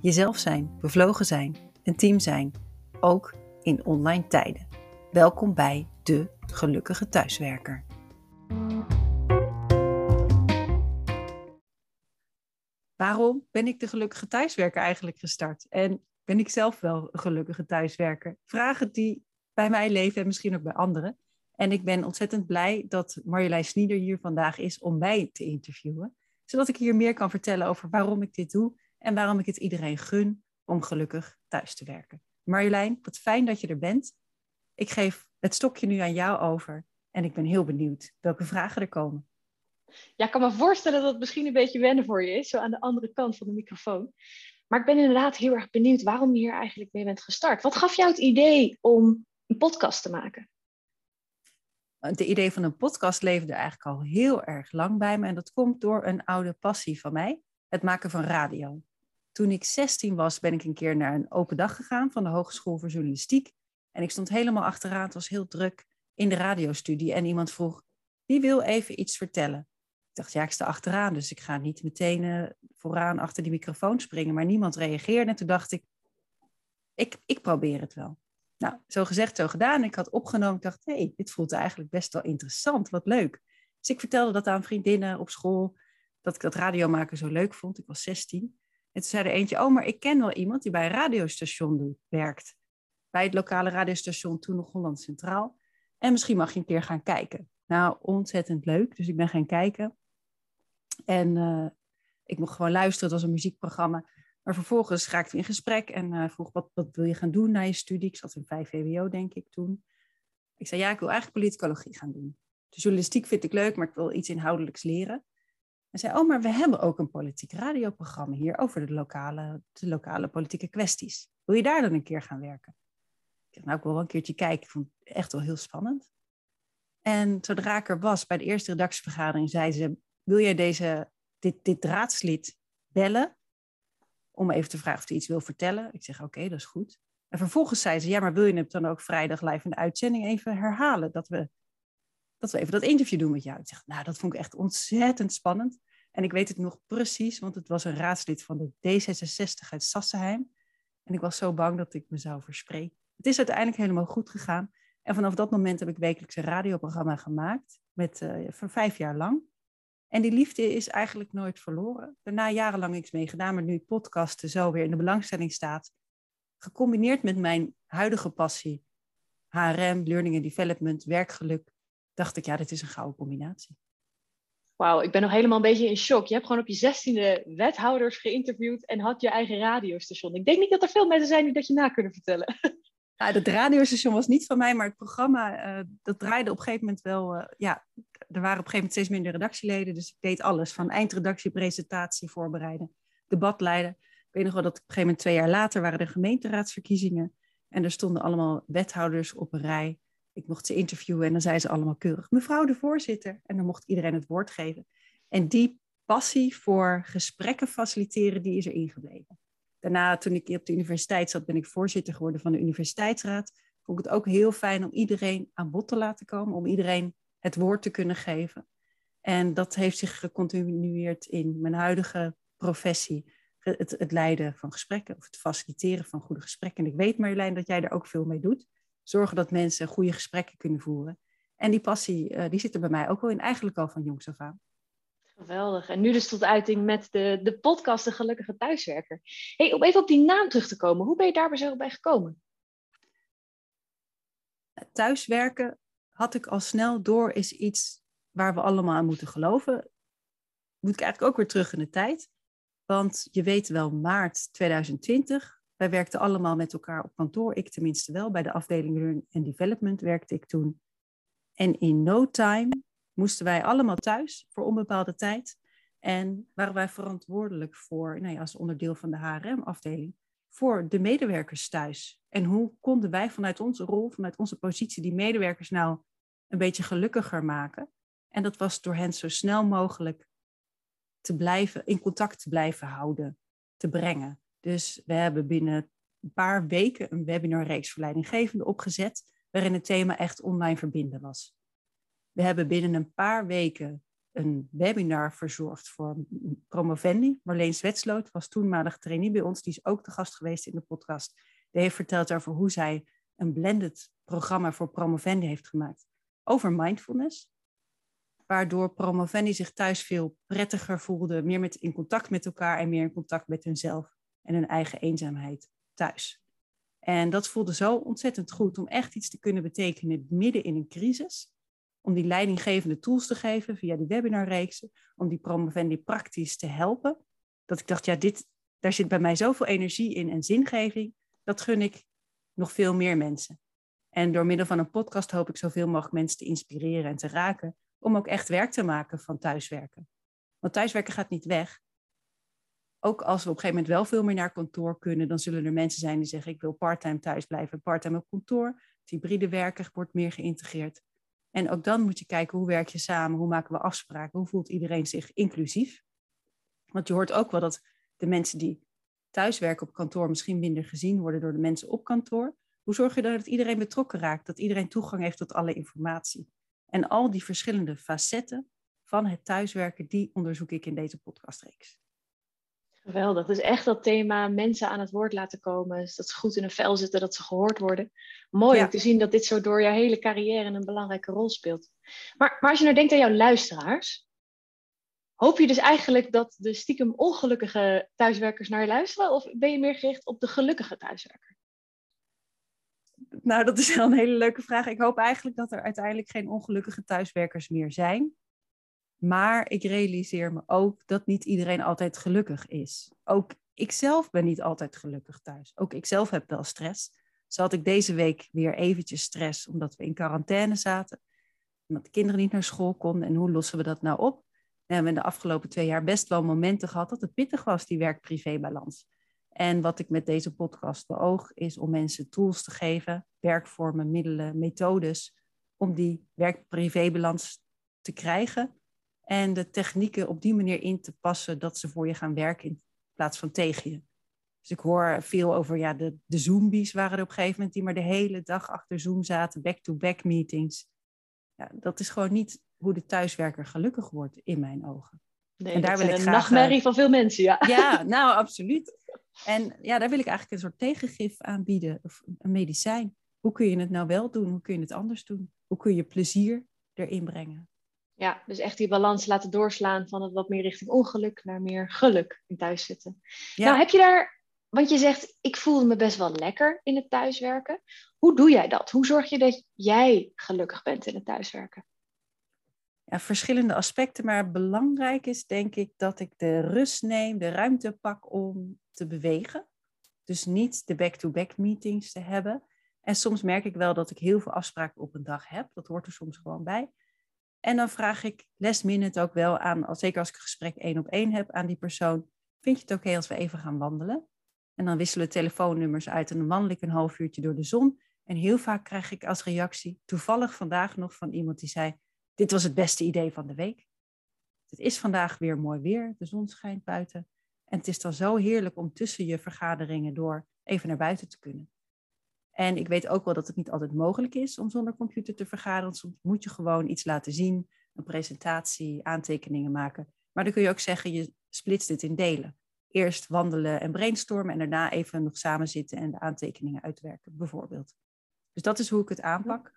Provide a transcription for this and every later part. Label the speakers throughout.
Speaker 1: jezelf zijn, bevlogen zijn, een team zijn, ook in online tijden. Welkom bij de Gelukkige Thuiswerker. Waarom ben ik de Gelukkige Thuiswerker eigenlijk gestart? En ben ik zelf wel een gelukkige thuiswerker? Vragen die bij mij leven en misschien ook bij anderen. En ik ben ontzettend blij dat Marjolein Snieder hier vandaag is om mij te interviewen. Zodat ik hier meer kan vertellen over waarom ik dit doe en waarom ik het iedereen gun om gelukkig thuis te werken. Marjolein, wat fijn dat je er bent. Ik geef het stokje nu aan jou over en ik ben heel benieuwd welke vragen er komen.
Speaker 2: Ja, ik kan me voorstellen dat het misschien een beetje wennen voor je is, zo aan de andere kant van de microfoon. Maar ik ben inderdaad heel erg benieuwd waarom je hier eigenlijk mee bent gestart. Wat gaf jou het idee om een podcast te maken?
Speaker 1: Het idee van een podcast leefde eigenlijk al heel erg lang bij me. En dat komt door een oude passie van mij, het maken van radio. Toen ik 16 was, ben ik een keer naar een open dag gegaan van de Hogeschool voor Journalistiek. En ik stond helemaal achteraan, het was heel druk, in de radiostudie. En iemand vroeg, wie wil even iets vertellen? Ik dacht, ja, ik sta achteraan, dus ik ga niet meteen uh, vooraan achter die microfoon springen. Maar niemand reageerde. En toen dacht ik, ik, ik probeer het wel. Nou, zo gezegd, zo gedaan. Ik had opgenomen, ik dacht, hé, hey, dit voelt eigenlijk best wel interessant, wat leuk. Dus ik vertelde dat aan vriendinnen op school, dat ik dat radiomaken zo leuk vond. Ik was 16. En toen zei er eentje, oh, maar ik ken wel iemand die bij een radiostation doet, werkt. Bij het lokale radiostation, toen nog Holland Centraal. En misschien mag je een keer gaan kijken. Nou, ontzettend leuk. Dus ik ben gaan kijken. En uh, ik mocht gewoon luisteren, het was een muziekprogramma. Maar vervolgens raakte we in gesprek en uh, vroeg, wat, wat wil je gaan doen na je studie? Ik zat in 5 VWO, denk ik, toen. Ik zei, ja, ik wil eigenlijk politicologie gaan doen. De journalistiek vind ik leuk, maar ik wil iets inhoudelijks leren. En zei, oh, maar we hebben ook een politiek radioprogramma hier over de lokale, de lokale politieke kwesties. Wil je daar dan een keer gaan werken? Ik dacht, nou, ik wil wel een keertje kijken. Ik vond het echt wel heel spannend. En zodra ik er was, bij de eerste redactievergadering, zei ze, wil jij deze, dit, dit raadslid bellen? Om even te vragen of hij iets wil vertellen. Ik zeg, oké, dat is goed. En vervolgens zei ze, ja, maar wil je het dan ook vrijdag live in de uitzending even herhalen? Dat we, dat we even dat interview doen met jou. Ik zeg, nou, dat vond ik echt ontzettend spannend. En ik weet het nog precies, want het was een raadslid van de D66 uit Sassenheim. En ik was zo bang dat ik me zou verspreken. Het is uiteindelijk helemaal goed gegaan. En vanaf dat moment heb ik wekelijks een radioprogramma gemaakt, met, uh, voor vijf jaar lang. En die liefde is eigenlijk nooit verloren. Daarna jarenlang niks mee gedaan, maar nu podcasten zo weer in de belangstelling staat. Gecombineerd met mijn huidige passie, HRM, Learning and Development, werkgeluk, dacht ik, ja, dit is een gouden combinatie.
Speaker 2: Wauw, ik ben nog helemaal een beetje in shock. Je hebt gewoon op je zestiende wethouders geïnterviewd en had je eigen radiostation. Ik denk niet dat er veel mensen zijn die dat je na kunnen vertellen.
Speaker 1: Ja, het radiostation was niet van mij, maar het programma, uh, dat draaide op een gegeven moment wel... Uh, ja, er waren op een gegeven moment steeds minder redactieleden, dus ik deed alles. Van eindredactie, presentatie, voorbereiden, debat leiden. Ik weet nog wel dat op een gegeven moment twee jaar later waren er gemeenteraadsverkiezingen. En er stonden allemaal wethouders op een rij ik mocht ze interviewen en dan zei ze allemaal keurig, mevrouw de voorzitter. En dan mocht iedereen het woord geven. En die passie voor gesprekken faciliteren, die is er ingebleven. Daarna, toen ik op de universiteit zat, ben ik voorzitter geworden van de universiteitsraad. Vond ik het ook heel fijn om iedereen aan bod te laten komen, om iedereen het woord te kunnen geven. En dat heeft zich gecontinueerd in mijn huidige professie. Het, leiden van gesprekken of het faciliteren van goede gesprekken. En ik weet Marjolein dat jij er ook veel mee doet zorgen dat mensen goede gesprekken kunnen voeren. En die passie, uh, die zit er bij mij ook wel in, eigenlijk al van jongs af aan.
Speaker 2: Geweldig. En nu dus tot uiting met de, de podcast De Gelukkige Thuiswerker. Hey, om even op die naam terug te komen, hoe ben je daar zo bij gekomen?
Speaker 1: Thuiswerken had ik al snel door is iets waar we allemaal aan moeten geloven. Moet ik eigenlijk ook weer terug in de tijd. Want je weet wel, maart 2020 wij werkten allemaal met elkaar op kantoor, ik tenminste wel. Bij de afdeling Learn and Development werkte ik toen. En in no time moesten wij allemaal thuis voor onbepaalde tijd. En waren wij verantwoordelijk voor, nou ja, als onderdeel van de HRM-afdeling, voor de medewerkers thuis. En hoe konden wij vanuit onze rol, vanuit onze positie, die medewerkers nou een beetje gelukkiger maken? En dat was door hen zo snel mogelijk te blijven, in contact te blijven houden, te brengen. Dus we hebben binnen een paar weken een webinarreeks voor leidinggevenden opgezet, waarin het thema echt online verbinden was. We hebben binnen een paar weken een webinar verzorgd voor promovendi. Marleen Zwetsloot was toenmalig trainee bij ons. Die is ook de gast geweest in de podcast. Die heeft verteld over hoe zij een blended programma voor promovendi heeft gemaakt over mindfulness. Waardoor promovendi zich thuis veel prettiger voelde, meer met, in contact met elkaar en meer in contact met hunzelf en hun eigen eenzaamheid thuis. En dat voelde zo ontzettend goed om echt iets te kunnen betekenen midden in een crisis om die leidinggevende tools te geven via die webinarreeksen, om die promovendi praktisch te helpen. Dat ik dacht, ja, dit, daar zit bij mij zoveel energie in en zingeving, dat gun ik nog veel meer mensen. En door middel van een podcast hoop ik zoveel mogelijk mensen te inspireren en te raken, om ook echt werk te maken van thuiswerken. Want thuiswerken gaat niet weg. Ook als we op een gegeven moment wel veel meer naar kantoor kunnen, dan zullen er mensen zijn die zeggen: Ik wil parttime thuis blijven, parttime op kantoor. Het hybride werken wordt meer geïntegreerd. En ook dan moet je kijken hoe werk je samen, hoe maken we afspraken, hoe voelt iedereen zich inclusief. Want je hoort ook wel dat de mensen die thuiswerken op kantoor misschien minder gezien worden door de mensen op kantoor. Hoe zorg je dat iedereen betrokken raakt, dat iedereen toegang heeft tot alle informatie? En al die verschillende facetten van het thuiswerken, die onderzoek ik in deze podcastreeks.
Speaker 2: Geweldig. Dus echt dat thema mensen aan het woord laten komen. Dus dat ze goed in een vel zitten, dat ze gehoord worden. Mooi om te zien dat dit zo door je hele carrière een belangrijke rol speelt. Maar, maar als je nou denkt aan jouw luisteraars, hoop je dus eigenlijk dat de stiekem ongelukkige thuiswerkers naar je luisteren? Of ben je meer gericht op de gelukkige thuiswerker?
Speaker 1: Nou, dat is wel een hele leuke vraag. Ik hoop eigenlijk dat er uiteindelijk geen ongelukkige thuiswerkers meer zijn. Maar ik realiseer me ook dat niet iedereen altijd gelukkig is. Ook ik zelf ben niet altijd gelukkig thuis. Ook ik zelf heb wel stress. Zo had ik deze week weer eventjes stress omdat we in quarantaine zaten. Omdat de kinderen niet naar school konden. En hoe lossen we dat nou op? We hebben de afgelopen twee jaar best wel momenten gehad dat het pittig was, die werk-privé-balans. En wat ik met deze podcast beoog, is om mensen tools te geven, werkvormen, middelen, methodes, om die werk-privé-balans te krijgen en de technieken op die manier in te passen dat ze voor je gaan werken in plaats van tegen je. Dus ik hoor veel over, ja, de, de Zoombies waren er op een gegeven moment die maar de hele dag achter Zoom zaten, back-to-back meetings. Ja, dat is gewoon niet hoe de thuiswerker gelukkig wordt, in mijn ogen.
Speaker 2: Nee, en daar wil ik een graag, nachtmerrie van veel mensen, ja.
Speaker 1: Ja, nou, absoluut. En ja, daar wil ik eigenlijk een soort tegengif aanbieden, of een medicijn. Hoe kun je het nou wel doen? Hoe kun je het anders doen? Hoe kun je plezier erin brengen?
Speaker 2: Ja, dus echt die balans laten doorslaan van het wat meer richting ongeluk naar meer geluk in thuiszitten. Ja. Nou, heb je daar, want je zegt, ik voelde me best wel lekker in het thuiswerken. Hoe doe jij dat? Hoe zorg je dat jij gelukkig bent in het thuiswerken?
Speaker 1: Ja, verschillende aspecten, maar belangrijk is denk ik dat ik de rust neem, de ruimte pak om te bewegen. Dus niet de back-to-back meetings te hebben. En soms merk ik wel dat ik heel veel afspraken op een dag heb. Dat hoort er soms gewoon bij. En dan vraag ik last minute ook wel aan, zeker als ik een gesprek één op één heb, aan die persoon. Vind je het oké als we even gaan wandelen? En dan wisselen telefoonnummers uit en dan wandel ik een half uurtje door de zon. En heel vaak krijg ik als reactie, toevallig vandaag nog van iemand die zei, dit was het beste idee van de week. Het is vandaag weer mooi weer, de zon schijnt buiten. En het is dan zo heerlijk om tussen je vergaderingen door even naar buiten te kunnen. En ik weet ook wel dat het niet altijd mogelijk is om zonder computer te vergaderen. Soms moet je gewoon iets laten zien, een presentatie, aantekeningen maken. Maar dan kun je ook zeggen, je splitst dit in delen. Eerst wandelen en brainstormen en daarna even nog samen zitten en de aantekeningen uitwerken, bijvoorbeeld. Dus dat is hoe ik het aanpak.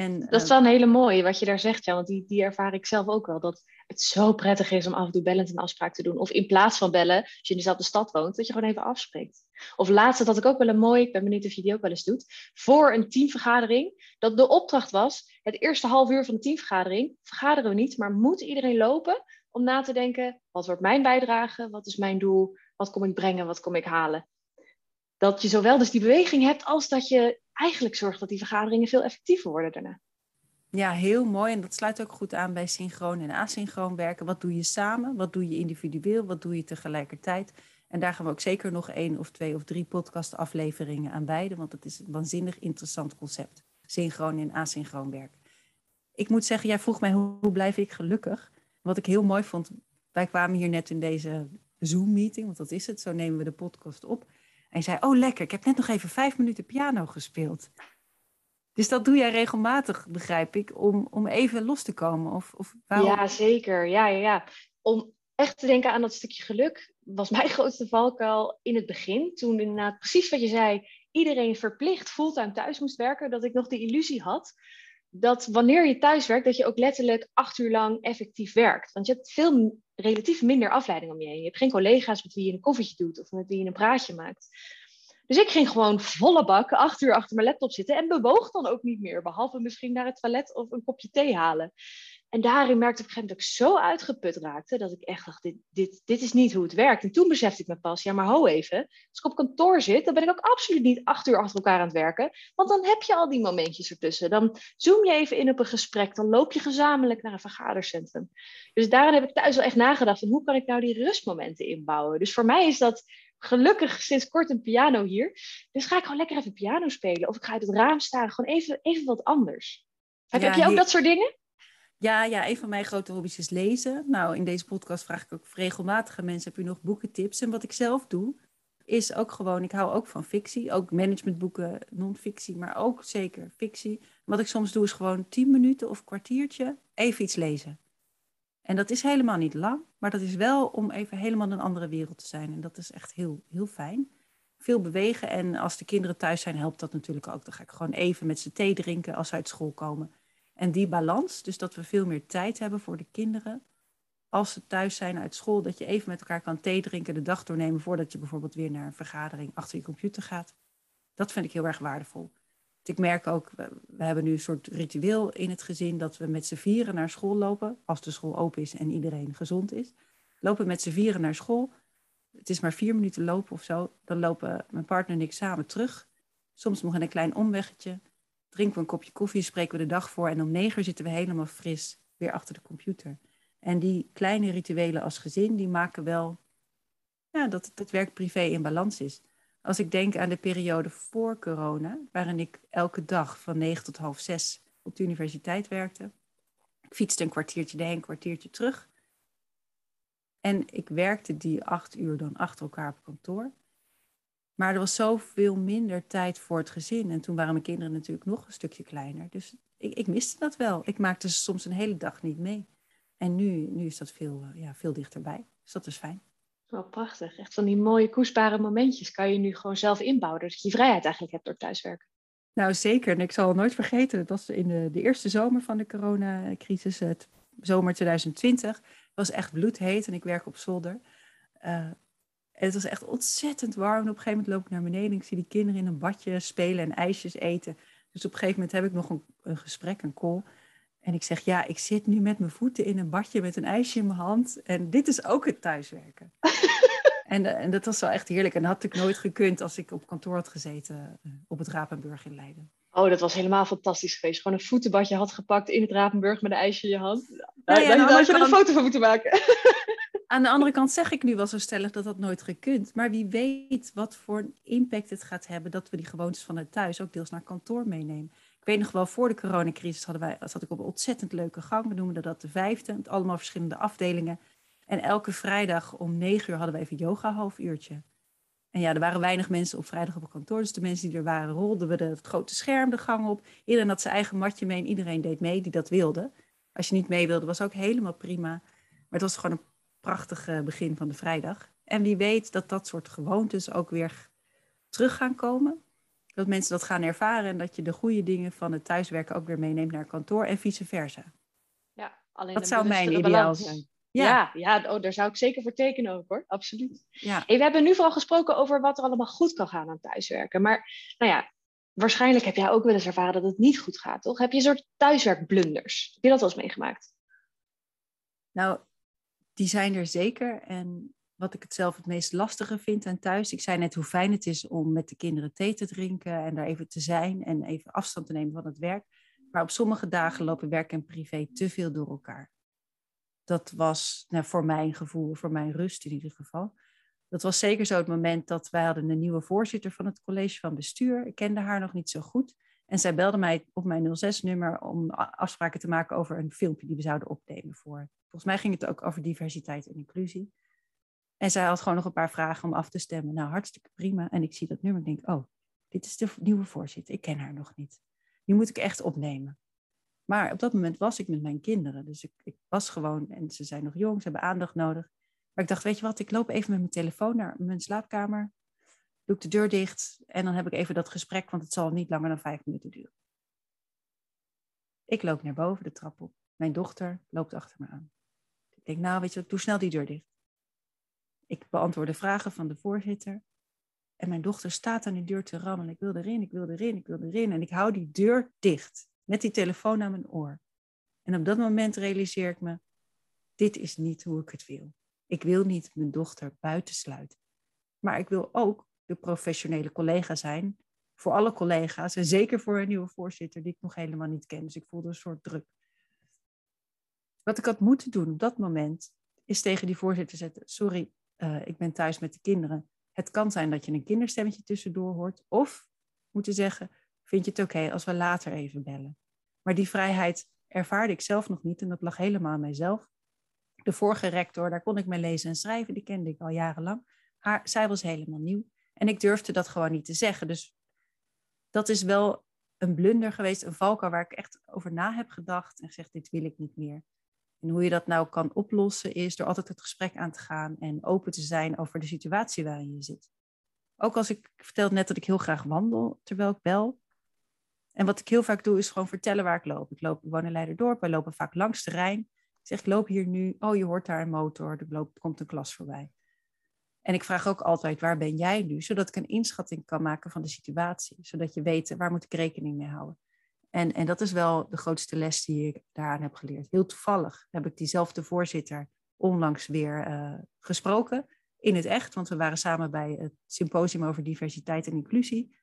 Speaker 2: En, dat is wel een hele mooie wat je daar zegt, ja, want die, die ervaar ik zelf ook wel. Dat het zo prettig is om af en toe bellend een afspraak te doen. Of in plaats van bellen, als je in dezelfde stad woont, dat je gewoon even afspreekt. Of laatst had ik ook wel een mooi, ik ben benieuwd of je die ook wel eens doet, voor een teamvergadering, dat de opdracht was, het eerste half uur van de teamvergadering, vergaderen we niet, maar moet iedereen lopen om na te denken, wat wordt mijn bijdrage, wat is mijn doel, wat kom ik brengen, wat kom ik halen. Dat je zowel dus die beweging hebt, als dat je eigenlijk zorgt dat die vergaderingen veel effectiever worden daarna.
Speaker 1: Ja, heel mooi. En dat sluit ook goed aan bij synchroon en asynchroon werken. Wat doe je samen? Wat doe je individueel? Wat doe je tegelijkertijd? En daar gaan we ook zeker nog één of twee of drie podcastafleveringen aan wijden. Want het is een waanzinnig interessant concept. Synchroon en asynchroon werken. Ik moet zeggen, jij vroeg mij hoe, hoe blijf ik gelukkig? Wat ik heel mooi vond, wij kwamen hier net in deze Zoom-meeting, want dat is het, zo nemen we de podcast op. En zei, oh lekker, ik heb net nog even vijf minuten piano gespeeld. Dus dat doe jij regelmatig, begrijp ik, om, om even los te komen? Of, of
Speaker 2: waarom? Ja, zeker. Ja, ja, ja. Om echt te denken aan dat stukje geluk was mijn grootste valkuil in het begin. Toen inderdaad precies wat je zei, iedereen verplicht fulltime thuis moest werken, dat ik nog de illusie had dat wanneer je thuis werkt, dat je ook letterlijk acht uur lang effectief werkt. Want je hebt veel relatief minder afleiding om je heen. Je hebt geen collega's met wie je een koffietje doet of met wie je een praatje maakt. Dus ik ging gewoon volle bak acht uur achter mijn laptop zitten en bewoog dan ook niet meer, behalve misschien naar het toilet of een kopje thee halen. En daarin merkte ik op een gegeven moment dat ik zo uitgeput raakte, dat ik echt dacht, dit, dit, dit is niet hoe het werkt. En toen besefte ik me pas, ja maar ho even, als ik op kantoor zit, dan ben ik ook absoluut niet acht uur achter elkaar aan het werken. Want dan heb je al die momentjes ertussen. Dan zoom je even in op een gesprek, dan loop je gezamenlijk naar een vergadercentrum. Dus daarin heb ik thuis wel echt nagedacht, van hoe kan ik nou die rustmomenten inbouwen? Dus voor mij is dat gelukkig sinds kort een piano hier. Dus ga ik gewoon lekker even piano spelen. Of ik ga uit het raam staan, gewoon even, even wat anders. Heb, heb je ook dat soort dingen?
Speaker 1: Ja, ja, een van mijn grote hobby's is lezen. Nou, in deze podcast vraag ik ook regelmatig aan mensen: heb je nog boekentips? En wat ik zelf doe, is ook gewoon, ik hou ook van fictie. Ook managementboeken, non-fictie, maar ook zeker fictie. Wat ik soms doe, is gewoon tien minuten of kwartiertje even iets lezen. En dat is helemaal niet lang, maar dat is wel om even helemaal een andere wereld te zijn. En dat is echt heel, heel fijn. Veel bewegen en als de kinderen thuis zijn, helpt dat natuurlijk ook. Dan ga ik gewoon even met ze thee drinken als ze uit school komen. En die balans, dus dat we veel meer tijd hebben voor de kinderen. Als ze thuis zijn uit school, dat je even met elkaar kan thee drinken, de dag doornemen voordat je bijvoorbeeld weer naar een vergadering achter je computer gaat. Dat vind ik heel erg waardevol. Ik merk ook, we hebben nu een soort ritueel in het gezin dat we met z'n vieren naar school lopen. Als de school open is en iedereen gezond is. Lopen met z'n vieren naar school. Het is maar vier minuten lopen of zo. Dan lopen mijn partner en ik samen terug. Soms nog in een klein omweggetje drinken we een kopje koffie, spreken we de dag voor en om negen uur zitten we helemaal fris weer achter de computer. En die kleine rituelen als gezin, die maken wel ja, dat het werk privé in balans is. Als ik denk aan de periode voor corona, waarin ik elke dag van negen tot half zes op de universiteit werkte. Ik fietste een kwartiertje heen, een kwartiertje terug. En ik werkte die acht uur dan achter elkaar op kantoor. Maar er was zoveel minder tijd voor het gezin. En toen waren mijn kinderen natuurlijk nog een stukje kleiner. Dus ik, ik miste dat wel. Ik maakte ze soms een hele dag niet mee. En nu, nu is dat veel, eh, ja, veel dichterbij. Dus dat is fijn.
Speaker 2: Wel prachtig. Echt van die mooie koestbare momentjes kan je nu gewoon zelf inbouwen. Dat je je vrijheid eigenlijk hebt door thuiswerken.
Speaker 1: Nou zeker. En ik zal het nooit vergeten. Dat was in de, de eerste zomer van de coronacrisis. Het zomer 2020. Het was echt bloedheet en ik werk op zolder. Uh, en het was echt ontzettend warm. En op een gegeven moment loop ik naar beneden. En ik zie die kinderen in een badje spelen en ijsjes eten. Dus op een gegeven moment heb ik nog een, een gesprek, een call. En ik zeg, ja, ik zit nu met mijn voeten in een badje met een ijsje in mijn hand. En dit is ook het thuiswerken. en, eh, en dat was wel echt heerlijk. En dat had ik nooit gekund als ik op kantoor had gezeten uh, op het Rapenburg in Leiden.
Speaker 2: Oh, dat was helemaal fantastisch geweest. Gewoon een voetenbadje had gepakt in het Rapenburg met een ijsje in je hand. Daar, ja, daar had je er een foto van moeten maken.
Speaker 1: Aan de andere kant zeg ik nu wel zo stellig dat dat nooit gekund. Maar wie weet wat voor impact het gaat hebben dat we die gewoontes van het thuis ook deels naar kantoor meenemen. Ik weet nog wel, voor de coronacrisis hadden wij, zat ik op een ontzettend leuke gang. We noemden dat de vijfde, met allemaal verschillende afdelingen. En elke vrijdag om negen uur hadden we even yoga half uurtje. En ja, er waren weinig mensen op vrijdag op het kantoor. Dus de mensen die er waren, rolden we de, het grote scherm de gang op. Iedereen had zijn eigen matje mee en iedereen deed mee die dat wilde. Als je niet mee wilde, was ook helemaal prima. Maar het was gewoon een prachtig begin van de vrijdag. En wie weet dat dat soort gewoontes ook weer terug gaan komen. Dat mensen dat gaan ervaren en dat je de goede dingen van het thuiswerken ook weer meeneemt naar kantoor en vice versa.
Speaker 2: Ja, alleen
Speaker 1: dat zou mijn ideaal zijn.
Speaker 2: Ja, ja, ja oh, daar zou ik zeker voor tekenen ook hoor, absoluut. Ja. we hebben nu vooral gesproken over wat er allemaal goed kan gaan aan thuiswerken. Maar nou ja, waarschijnlijk heb jij ook wel eens ervaren dat het niet goed gaat, toch? Heb je een soort thuiswerkblunders? Heb je dat wel eens meegemaakt?
Speaker 1: Nou, die zijn er zeker. En wat ik het zelf het meest lastige vind aan thuis. Ik zei net hoe fijn het is om met de kinderen thee te drinken en daar even te zijn en even afstand te nemen van het werk. Maar op sommige dagen lopen werk en privé te veel door elkaar. Dat was nou, voor mijn gevoel, voor mijn rust in ieder geval. Dat was zeker zo het moment dat wij hadden een nieuwe voorzitter van het college van bestuur. Ik kende haar nog niet zo goed. En zij belde mij op mijn 06-nummer om afspraken te maken over een filmpje die we zouden opnemen voor. Volgens mij ging het ook over diversiteit en inclusie. En zij had gewoon nog een paar vragen om af te stemmen. Nou, hartstikke prima. En ik zie dat nummer en denk, oh, dit is de nieuwe voorzitter. Ik ken haar nog niet. Nu moet ik echt opnemen. Maar op dat moment was ik met mijn kinderen. Dus ik, ik was gewoon, en ze zijn nog jong, ze hebben aandacht nodig. Maar ik dacht, weet je wat, ik loop even met mijn telefoon naar mijn slaapkamer. Doe ik de deur dicht en dan heb ik even dat gesprek, want het zal niet langer dan vijf minuten duren. Ik loop naar boven de trap op. Mijn dochter loopt achter me aan. Ik denk, nou weet je wat, doe snel die deur dicht. Ik beantwoord de vragen van de voorzitter. En mijn dochter staat aan die deur te rammelen. Ik wil erin, ik wil erin, ik wil erin. En ik hou die deur dicht met die telefoon aan mijn oor. En op dat moment realiseer ik me, dit is niet hoe ik het wil. Ik wil niet mijn dochter buitensluiten. Maar ik wil ook de professionele collega zijn voor alle collega's. En zeker voor een nieuwe voorzitter die ik nog helemaal niet ken. Dus ik voelde een soort druk. Wat ik had moeten doen op dat moment, is tegen die voorzitter zetten. Sorry, uh, ik ben thuis met de kinderen. Het kan zijn dat je een kinderstemmetje tussendoor hoort. Of moeten zeggen, vind je het oké als we later even bellen? Maar die vrijheid ervaarde ik zelf nog niet en dat lag helemaal aan mijzelf. De vorige rector, daar kon ik mee lezen en schrijven, die kende ik al jarenlang. Haar, zij was helemaal nieuw en ik durfde dat gewoon niet te zeggen. Dus dat is wel een blunder geweest, een valkuil waar ik echt over na heb gedacht en gezegd, dit wil ik niet meer. En hoe je dat nou kan oplossen is door altijd het gesprek aan te gaan en open te zijn over de situatie waarin je zit. Ook als ik, vertelde net dat ik heel graag wandel terwijl ik bel. En wat ik heel vaak doe is gewoon vertellen waar ik loop. Ik loop, ik woon in Leiderdorp, wij lopen vaak langs de Rijn. Ik zeg, ik loop hier nu. Oh, je hoort daar een motor, er loopt, komt een klas voorbij. En ik vraag ook altijd, waar ben jij nu? Zodat ik een inschatting kan maken van de situatie. Zodat je weet, waar moet ik rekening mee houden? En, en dat is wel de grootste les die ik daaraan heb geleerd. Heel toevallig heb ik diezelfde voorzitter onlangs weer uh, gesproken. In het echt, want we waren samen bij het symposium over diversiteit en inclusie.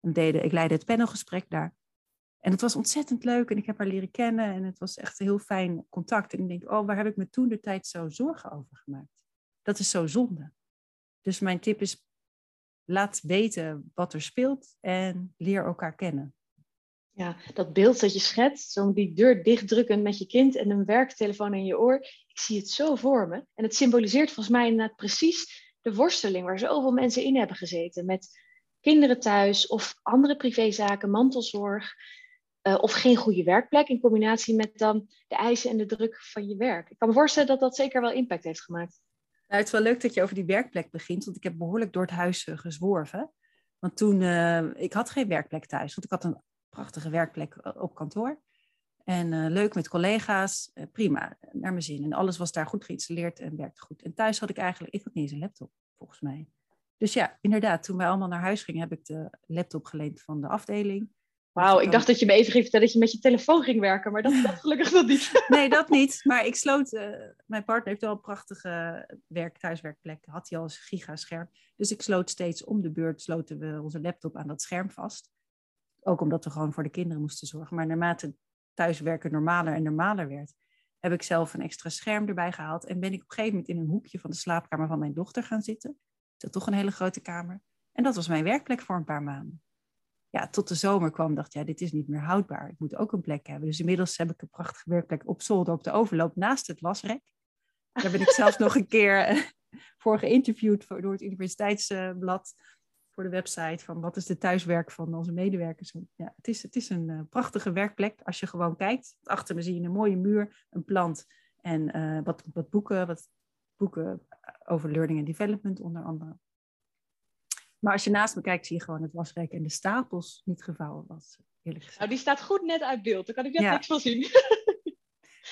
Speaker 1: En deden, ik leidde het panelgesprek daar. En het was ontzettend leuk en ik heb haar leren kennen en het was echt een heel fijn contact. En ik denk, oh, waar heb ik me toen de tijd zo zorgen over gemaakt? Dat is zo zonde. Dus mijn tip is, laat weten wat er speelt en leer elkaar kennen.
Speaker 2: Ja, dat beeld dat je schetst, zo die deur dichtdrukken met je kind en een werktelefoon in je oor, ik zie het zo voor me. En het symboliseert volgens mij inderdaad precies de worsteling waar zoveel mensen in hebben gezeten. Met kinderen thuis of andere privézaken, mantelzorg. Uh, of geen goede werkplek in combinatie met dan de eisen en de druk van je werk. Ik kan me voorstellen dat dat zeker wel impact heeft gemaakt.
Speaker 1: Nou, het is wel leuk dat je over die werkplek begint, want ik heb behoorlijk door het huis uh, gezworven. Want toen, uh, ik had geen werkplek thuis, want ik had een prachtige werkplek op kantoor. En leuk met collega's, prima, naar mijn zin. En alles was daar goed geïnstalleerd en werkte goed. En thuis had ik eigenlijk, ik had niet eens een laptop, volgens mij. Dus ja, inderdaad, toen wij allemaal naar huis gingen, heb ik de laptop geleend van de afdeling.
Speaker 2: Wauw, ik dacht dat je me even ging vertellen dat je met je telefoon ging werken, maar dat, dat gelukkig nog niet.
Speaker 1: nee, dat niet. Maar ik sloot, uh, mijn partner heeft wel een prachtige werk, thuiswerkplek, had hij al een gigascherm. Dus ik sloot steeds om de beurt, sloten we onze laptop aan dat scherm vast. Ook omdat we gewoon voor de kinderen moesten zorgen. Maar naarmate thuiswerken normaler en normaler werd, heb ik zelf een extra scherm erbij gehaald. En ben ik op een gegeven moment in een hoekje van de slaapkamer van mijn dochter gaan zitten. Dat toch een hele grote kamer. En dat was mijn werkplek voor een paar maanden ja, tot de zomer kwam, dacht ja, dit is niet meer houdbaar. Ik moet ook een plek hebben. Dus inmiddels heb ik een prachtige werkplek op zolder op de overloop naast het wasrek. Daar ben ik zelfs nog een keer eh, voor geïnterviewd door het universiteitsblad voor de website van wat is de thuiswerk van onze medewerkers. Ja, het is, het is een uh, prachtige werkplek als je gewoon kijkt. Achter me zie je een mooie muur, een plant en wat, wat boeken, wat boeken over learning and development onder andere. Maar als je naast me kijkt, zie je gewoon het wasrek en de stapels niet gevouwen was. Eerlijk gezegd.
Speaker 2: Nou, die staat goed net uit beeld. Daar kan ik net niks van zien.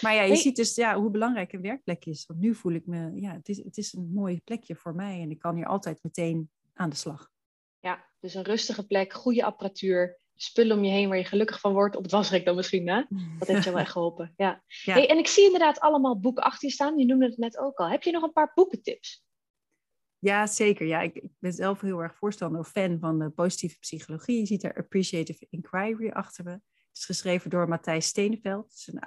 Speaker 1: Maar ja, je ziet dus ja, hoe belangrijk een werkplek is. Want nu voel ik me, ja, het is, het is een mooi plekje voor mij en ik kan hier altijd meteen aan de slag.
Speaker 2: Ja, dus een rustige plek, goede apparatuur, spullen om je heen waar je gelukkig van wordt. Op het wasrek dan misschien, hè? Dat heeft je wel echt geholpen. Ja. Hey, en ik zie inderdaad allemaal boeken achter je staan. Je noemde het net ook al. Heb je nog een paar boekentips?
Speaker 1: Ja, zeker. Ja, ik, ik, ben zelf heel erg voorstander of fan van de positieve psychologie. Je ziet er appreciative inquiry achter me. Het is geschreven door Matthijs Steneveld. Het is een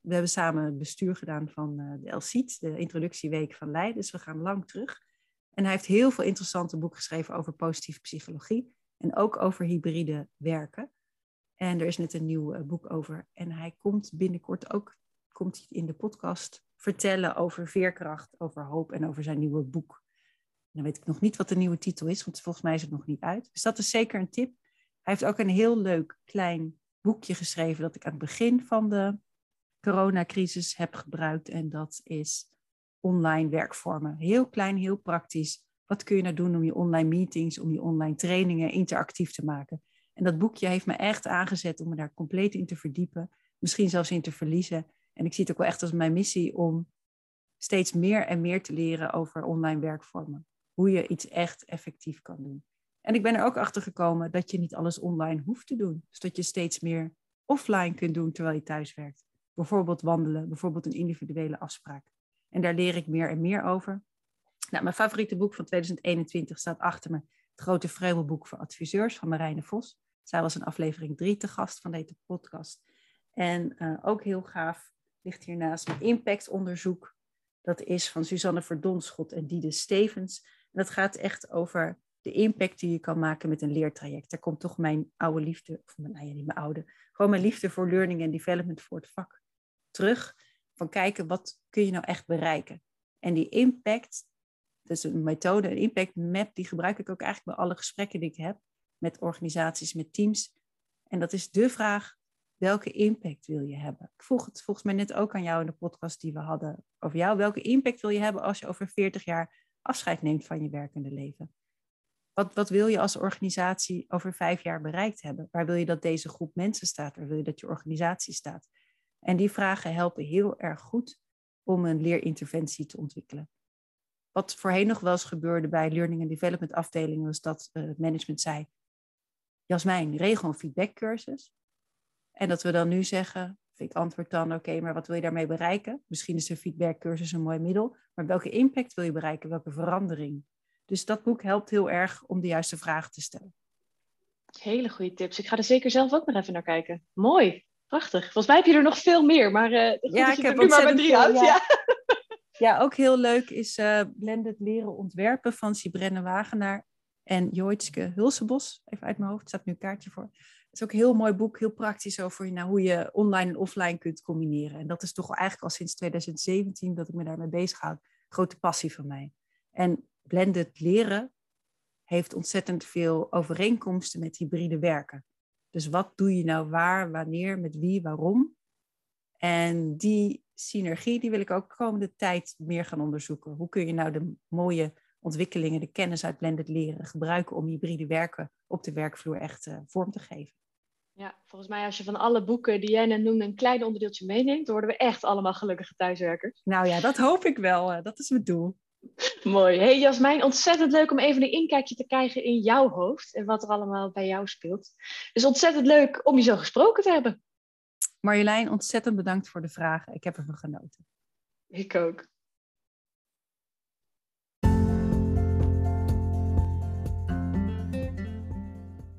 Speaker 1: we hebben samen het bestuur gedaan van uh, de LCIT, de introductieweek van Leiden. Dus we gaan lang terug. En hij heeft heel veel interessante boeken geschreven over positieve psychologie. En ook over hybride werken. En er is net een nieuw eh, boek over. En hij komt binnenkort ook komt hij in de podcast vertellen over veerkracht, over hoop en over zijn nieuwe boek. Dan weet ik nog niet wat de nieuwe titel is, want volgens mij is het nog niet uit. Dus dat is zeker een tip. Hij heeft ook een heel leuk klein boekje geschreven dat ik aan het begin van de coronacrisis heb gebruikt. En dat is online werkvormen. Heel klein, heel praktisch. Wat kun je nou doen om je online meetings, om je online trainingen interactief te maken? En dat boekje heeft me echt aangezet om me daar compleet in te verdiepen. Misschien zelfs in te verliezen. En ik zie het ook wel echt als mijn missie om steeds meer en meer te leren over online werkvormen. Hoe je iets echt effectief kan doen. En ik ben er ook achter gekomen dat je niet alles online hoeft te doen. Dus dat je steeds meer offline kunt doen terwijl je thuis werkt. Bijvoorbeeld wandelen, bijvoorbeeld een individuele afspraak. En daar leer ik meer en meer over. Nou, mijn favoriete boek van 2021 staat achter me. Het grote vreubelboek voor adviseurs van Marijne Vos. Zij was in aflevering 3 te gast van deze podcast. En uh, ook heel gaaf ligt hiernaast mijn impactonderzoek. Dat is van Suzanne Verdonschot en Diede Stevens. En dat gaat echt over de impact die je kan maken met een leertraject. Daar komt toch mijn oude liefde, of mijn, nou ja, niet mijn oude, gewoon mijn liefde voor learning en development voor het vak terug. Van kijken, wat kun je nou echt bereiken? En die impact, dat is een methode, een impact map, die gebruik ik ook eigenlijk bij alle gesprekken die ik heb met organisaties, met teams. En dat is de vraag, welke impact wil je hebben? Ik vroeg het volgens mij net ook aan jou in de podcast die we hadden over jou. Welke impact wil je hebben als je over 40 jaar afscheid neemt van je werkende leven? Wat, wat wil je als organisatie over vijf jaar bereikt hebben? Waar wil je dat deze groep mensen staat? Waar wil je dat je organisatie staat? En die vragen helpen heel erg goed om een leerinterventie te ontwikkelen. Wat voorheen nog wel eens gebeurde bij learning and development afdelingen, was dat uh, management zei: Jasmijn, regel een feedbackcursus. En dat we dan nu zeggen, ik antwoord dan, oké, maar wat wil je daarmee bereiken? Misschien is een feedbackcursus een mooi middel, maar welke impact wil je bereiken? Welke verandering? Dus dat boek helpt heel erg om de juiste vragen te stellen.
Speaker 2: Hele goede tips. Ik ga er zeker zelf ook nog even naar kijken. Mooi, prachtig. Volgens mij heb je er nog veel meer, maar uh, ja, ik heb nu maar drie uit.
Speaker 1: Ja. ja. ook heel leuk is uh, Blended Leren Ontwerpen van Sibrenne Wagenaar en Joitske Hulsebos. Even uit mijn hoofd, staat nu een kaartje voor. Het is ook een heel mooi boek, heel praktisch over nou, hoe je online en offline kunt combineren. En dat is toch eigenlijk al sinds 2017 dat ik me daarmee bezig houd. Grote passie van mij. En blended leren heeft ontzettend veel overeenkomsten met hybride werken. Dus wat doe je nou waar, wanneer, met wie, waarom? En die synergie die wil ik ook de komende tijd meer gaan onderzoeken. Hoe kun je nou de mooie ontwikkelingen, de kennis uit blended leren gebruiken om hybride werken op de werkvloer echt uh, vorm te geven?
Speaker 2: Ja, volgens mij als je van alle boeken die jij net noemde een klein onderdeeltje meeneemt, worden we echt allemaal gelukkige thuiswerkers.
Speaker 1: Nou ja, dat hoop ik wel. Eh, dat is mijn doel.
Speaker 2: Mooi. Hey Jasmijn, ontzettend leuk om even een inkijkje te krijgen in jouw hoofd en wat er allemaal bij jou speelt. Dus ontzettend leuk om je zo gesproken te hebben.
Speaker 1: Marjolein, ontzettend bedankt voor de vragen. Ik heb ervan genoten.
Speaker 2: Ik ook.